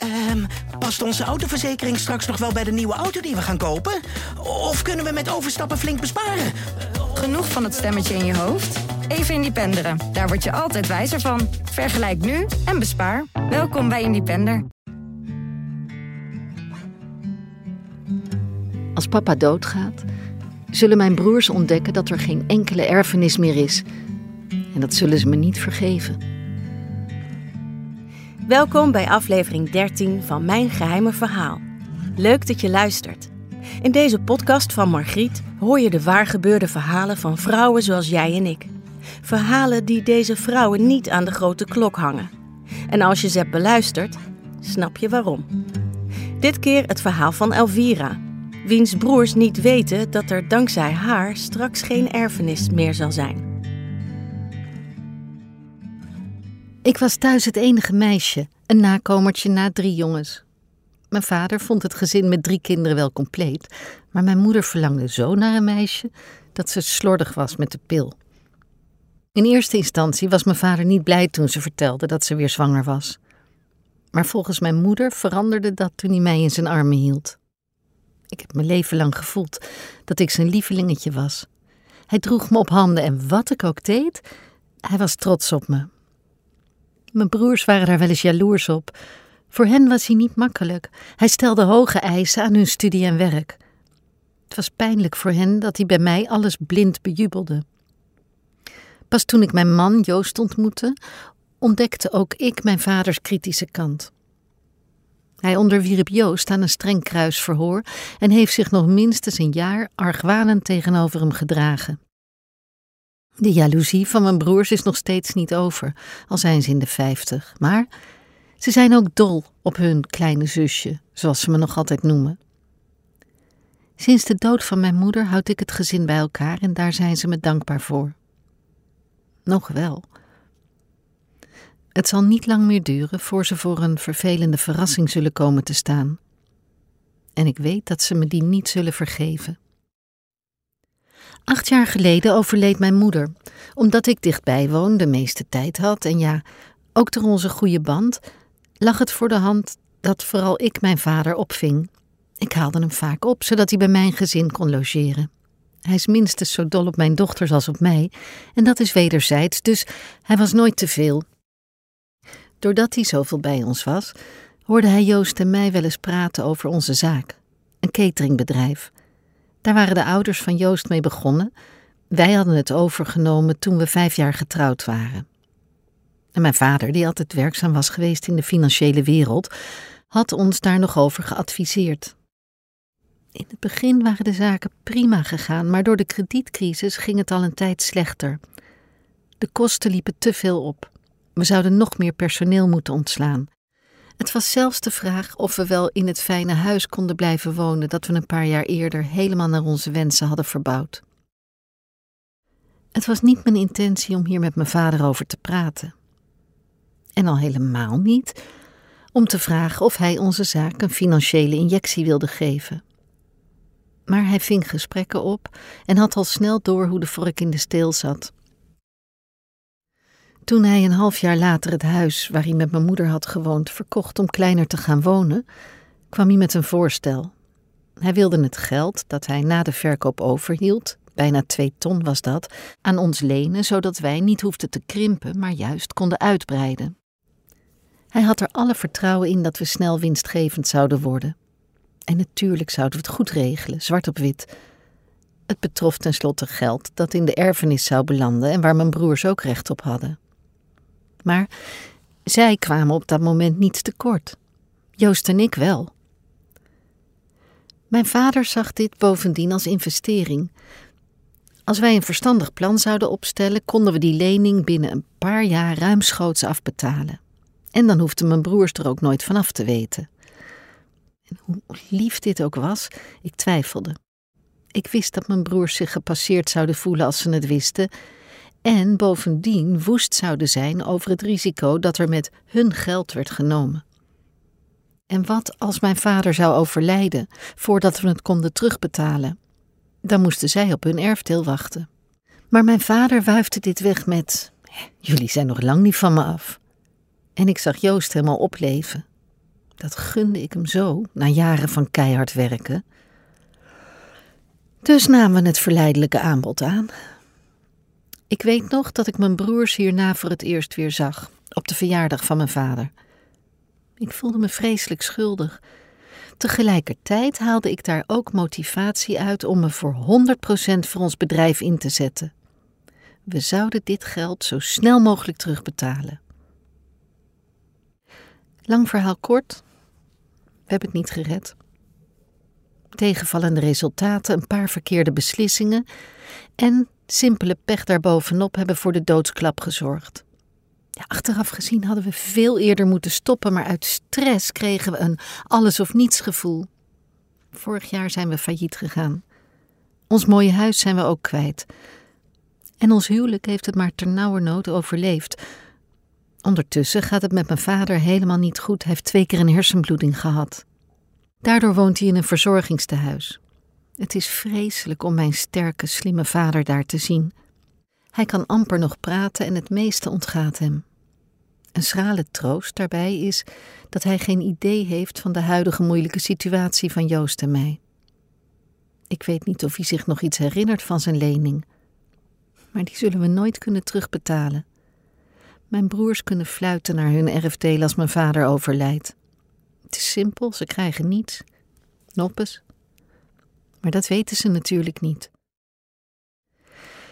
Ehm, past onze autoverzekering straks nog wel bij de nieuwe auto die we gaan kopen? Of kunnen we met overstappen flink besparen? Genoeg van het stemmetje in je hoofd? Even Independeren. Daar word je altijd wijzer van. Vergelijk nu en bespaar. Welkom bij Independer. Als papa doodgaat, zullen mijn broers ontdekken dat er geen enkele erfenis meer is. En dat zullen ze me niet vergeven. Welkom bij aflevering 13 van Mijn Geheime Verhaal. Leuk dat je luistert. In deze podcast van Margriet hoor je de waargebeurde verhalen van vrouwen zoals jij en ik. Verhalen die deze vrouwen niet aan de grote klok hangen. En als je ze hebt beluisterd, snap je waarom. Dit keer het verhaal van Elvira, wiens broers niet weten dat er dankzij haar straks geen erfenis meer zal zijn. Ik was thuis het enige meisje, een nakomertje na drie jongens. Mijn vader vond het gezin met drie kinderen wel compleet, maar mijn moeder verlangde zo naar een meisje dat ze slordig was met de pil. In eerste instantie was mijn vader niet blij toen ze vertelde dat ze weer zwanger was. Maar volgens mijn moeder veranderde dat toen hij mij in zijn armen hield. Ik heb mijn leven lang gevoeld dat ik zijn lievelingetje was. Hij droeg me op handen en wat ik ook deed, hij was trots op me. Mijn broers waren daar wel eens jaloers op. Voor hen was hij niet makkelijk. Hij stelde hoge eisen aan hun studie en werk. Het was pijnlijk voor hen dat hij bij mij alles blind bejubelde. Pas toen ik mijn man Joost ontmoette, ontdekte ook ik mijn vaders kritische kant. Hij onderwierp Joost aan een streng kruisverhoor en heeft zich nog minstens een jaar argwanend tegenover hem gedragen. De jaloezie van mijn broers is nog steeds niet over, al zijn ze in de vijftig. Maar ze zijn ook dol op hun kleine zusje, zoals ze me nog altijd noemen. Sinds de dood van mijn moeder houd ik het gezin bij elkaar en daar zijn ze me dankbaar voor. Nog wel. Het zal niet lang meer duren voor ze voor een vervelende verrassing zullen komen te staan. En ik weet dat ze me die niet zullen vergeven. Acht jaar geleden overleed mijn moeder, omdat ik dichtbij woon, de meeste tijd had en ja, ook door onze goede band, lag het voor de hand dat vooral ik mijn vader opving. Ik haalde hem vaak op, zodat hij bij mijn gezin kon logeren. Hij is minstens zo dol op mijn dochters als op mij, en dat is wederzijds, dus hij was nooit te veel. Doordat hij zoveel bij ons was, hoorde hij Joost en mij wel eens praten over onze zaak, een cateringbedrijf. Daar waren de ouders van Joost mee begonnen. Wij hadden het overgenomen toen we vijf jaar getrouwd waren. En mijn vader, die altijd werkzaam was geweest in de financiële wereld, had ons daar nog over geadviseerd. In het begin waren de zaken prima gegaan, maar door de kredietcrisis ging het al een tijd slechter. De kosten liepen te veel op. We zouden nog meer personeel moeten ontslaan. Het was zelfs de vraag of we wel in het fijne huis konden blijven wonen dat we een paar jaar eerder helemaal naar onze wensen hadden verbouwd. Het was niet mijn intentie om hier met mijn vader over te praten. En al helemaal niet om te vragen of hij onze zaak een financiële injectie wilde geven. Maar hij ving gesprekken op en had al snel door hoe de vork in de steel zat. Toen hij een half jaar later het huis waar hij met mijn moeder had gewoond verkocht om kleiner te gaan wonen, kwam hij met een voorstel. Hij wilde het geld dat hij na de verkoop overhield, bijna twee ton was dat, aan ons lenen, zodat wij niet hoefden te krimpen, maar juist konden uitbreiden. Hij had er alle vertrouwen in dat we snel winstgevend zouden worden. En natuurlijk zouden we het goed regelen, zwart op wit. Het betrof tenslotte geld dat in de erfenis zou belanden en waar mijn broers ook recht op hadden. Maar zij kwamen op dat moment niets tekort. Joost en ik wel. Mijn vader zag dit bovendien als investering. Als wij een verstandig plan zouden opstellen, konden we die lening binnen een paar jaar ruimschoots afbetalen. En dan hoefden mijn broers er ook nooit vanaf te weten. En hoe lief dit ook was, ik twijfelde. Ik wist dat mijn broers zich gepasseerd zouden voelen als ze het wisten, en bovendien woest zouden zijn over het risico dat er met hun geld werd genomen. En wat als mijn vader zou overlijden voordat we het konden terugbetalen? Dan moesten zij op hun erfdeel wachten. Maar mijn vader wuifde dit weg met: Jullie zijn nog lang niet van me af. En ik zag Joost helemaal opleven. Dat gunde ik hem zo, na jaren van keihard werken. Dus namen we het verleidelijke aanbod aan. Ik weet nog dat ik mijn broers hierna voor het eerst weer zag, op de verjaardag van mijn vader. Ik voelde me vreselijk schuldig. Tegelijkertijd haalde ik daar ook motivatie uit om me voor 100% voor ons bedrijf in te zetten. We zouden dit geld zo snel mogelijk terugbetalen. Lang verhaal kort, we hebben het niet gered. Tegenvallende resultaten, een paar verkeerde beslissingen en simpele pech daarbovenop hebben voor de doodsklap gezorgd. Ja, achteraf gezien hadden we veel eerder moeten stoppen, maar uit stress kregen we een alles of niets gevoel. Vorig jaar zijn we failliet gegaan. Ons mooie huis zijn we ook kwijt. En ons huwelijk heeft het maar ternauwernood overleefd. Ondertussen gaat het met mijn vader helemaal niet goed. Hij heeft twee keer een hersenbloeding gehad. Daardoor woont hij in een verzorgingstehuis. Het is vreselijk om mijn sterke, slimme vader daar te zien. Hij kan amper nog praten en het meeste ontgaat hem. Een schrale troost daarbij is dat hij geen idee heeft van de huidige moeilijke situatie van Joost en mij. Ik weet niet of hij zich nog iets herinnert van zijn lening, maar die zullen we nooit kunnen terugbetalen. Mijn broers kunnen fluiten naar hun erfdeel als mijn vader overlijdt. Het is simpel, ze krijgen niets. Noppes. Maar dat weten ze natuurlijk niet.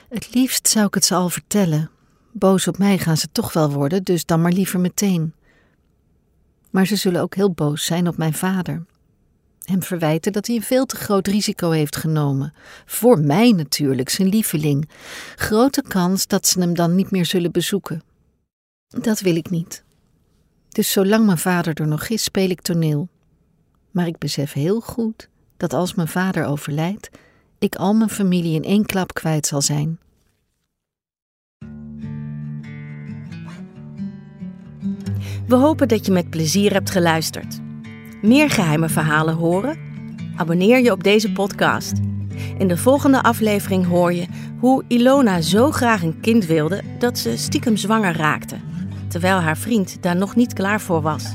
Het liefst zou ik het ze al vertellen. Boos op mij gaan ze toch wel worden, dus dan maar liever meteen. Maar ze zullen ook heel boos zijn op mijn vader. Hem verwijten dat hij een veel te groot risico heeft genomen. Voor mij natuurlijk, zijn lieveling. Grote kans dat ze hem dan niet meer zullen bezoeken. Dat wil ik niet. Dus zolang mijn vader er nog is, speel ik toneel. Maar ik besef heel goed dat als mijn vader overlijdt, ik al mijn familie in één klap kwijt zal zijn. We hopen dat je met plezier hebt geluisterd. Meer geheime verhalen horen? Abonneer je op deze podcast. In de volgende aflevering hoor je hoe Ilona zo graag een kind wilde dat ze stiekem zwanger raakte, terwijl haar vriend daar nog niet klaar voor was.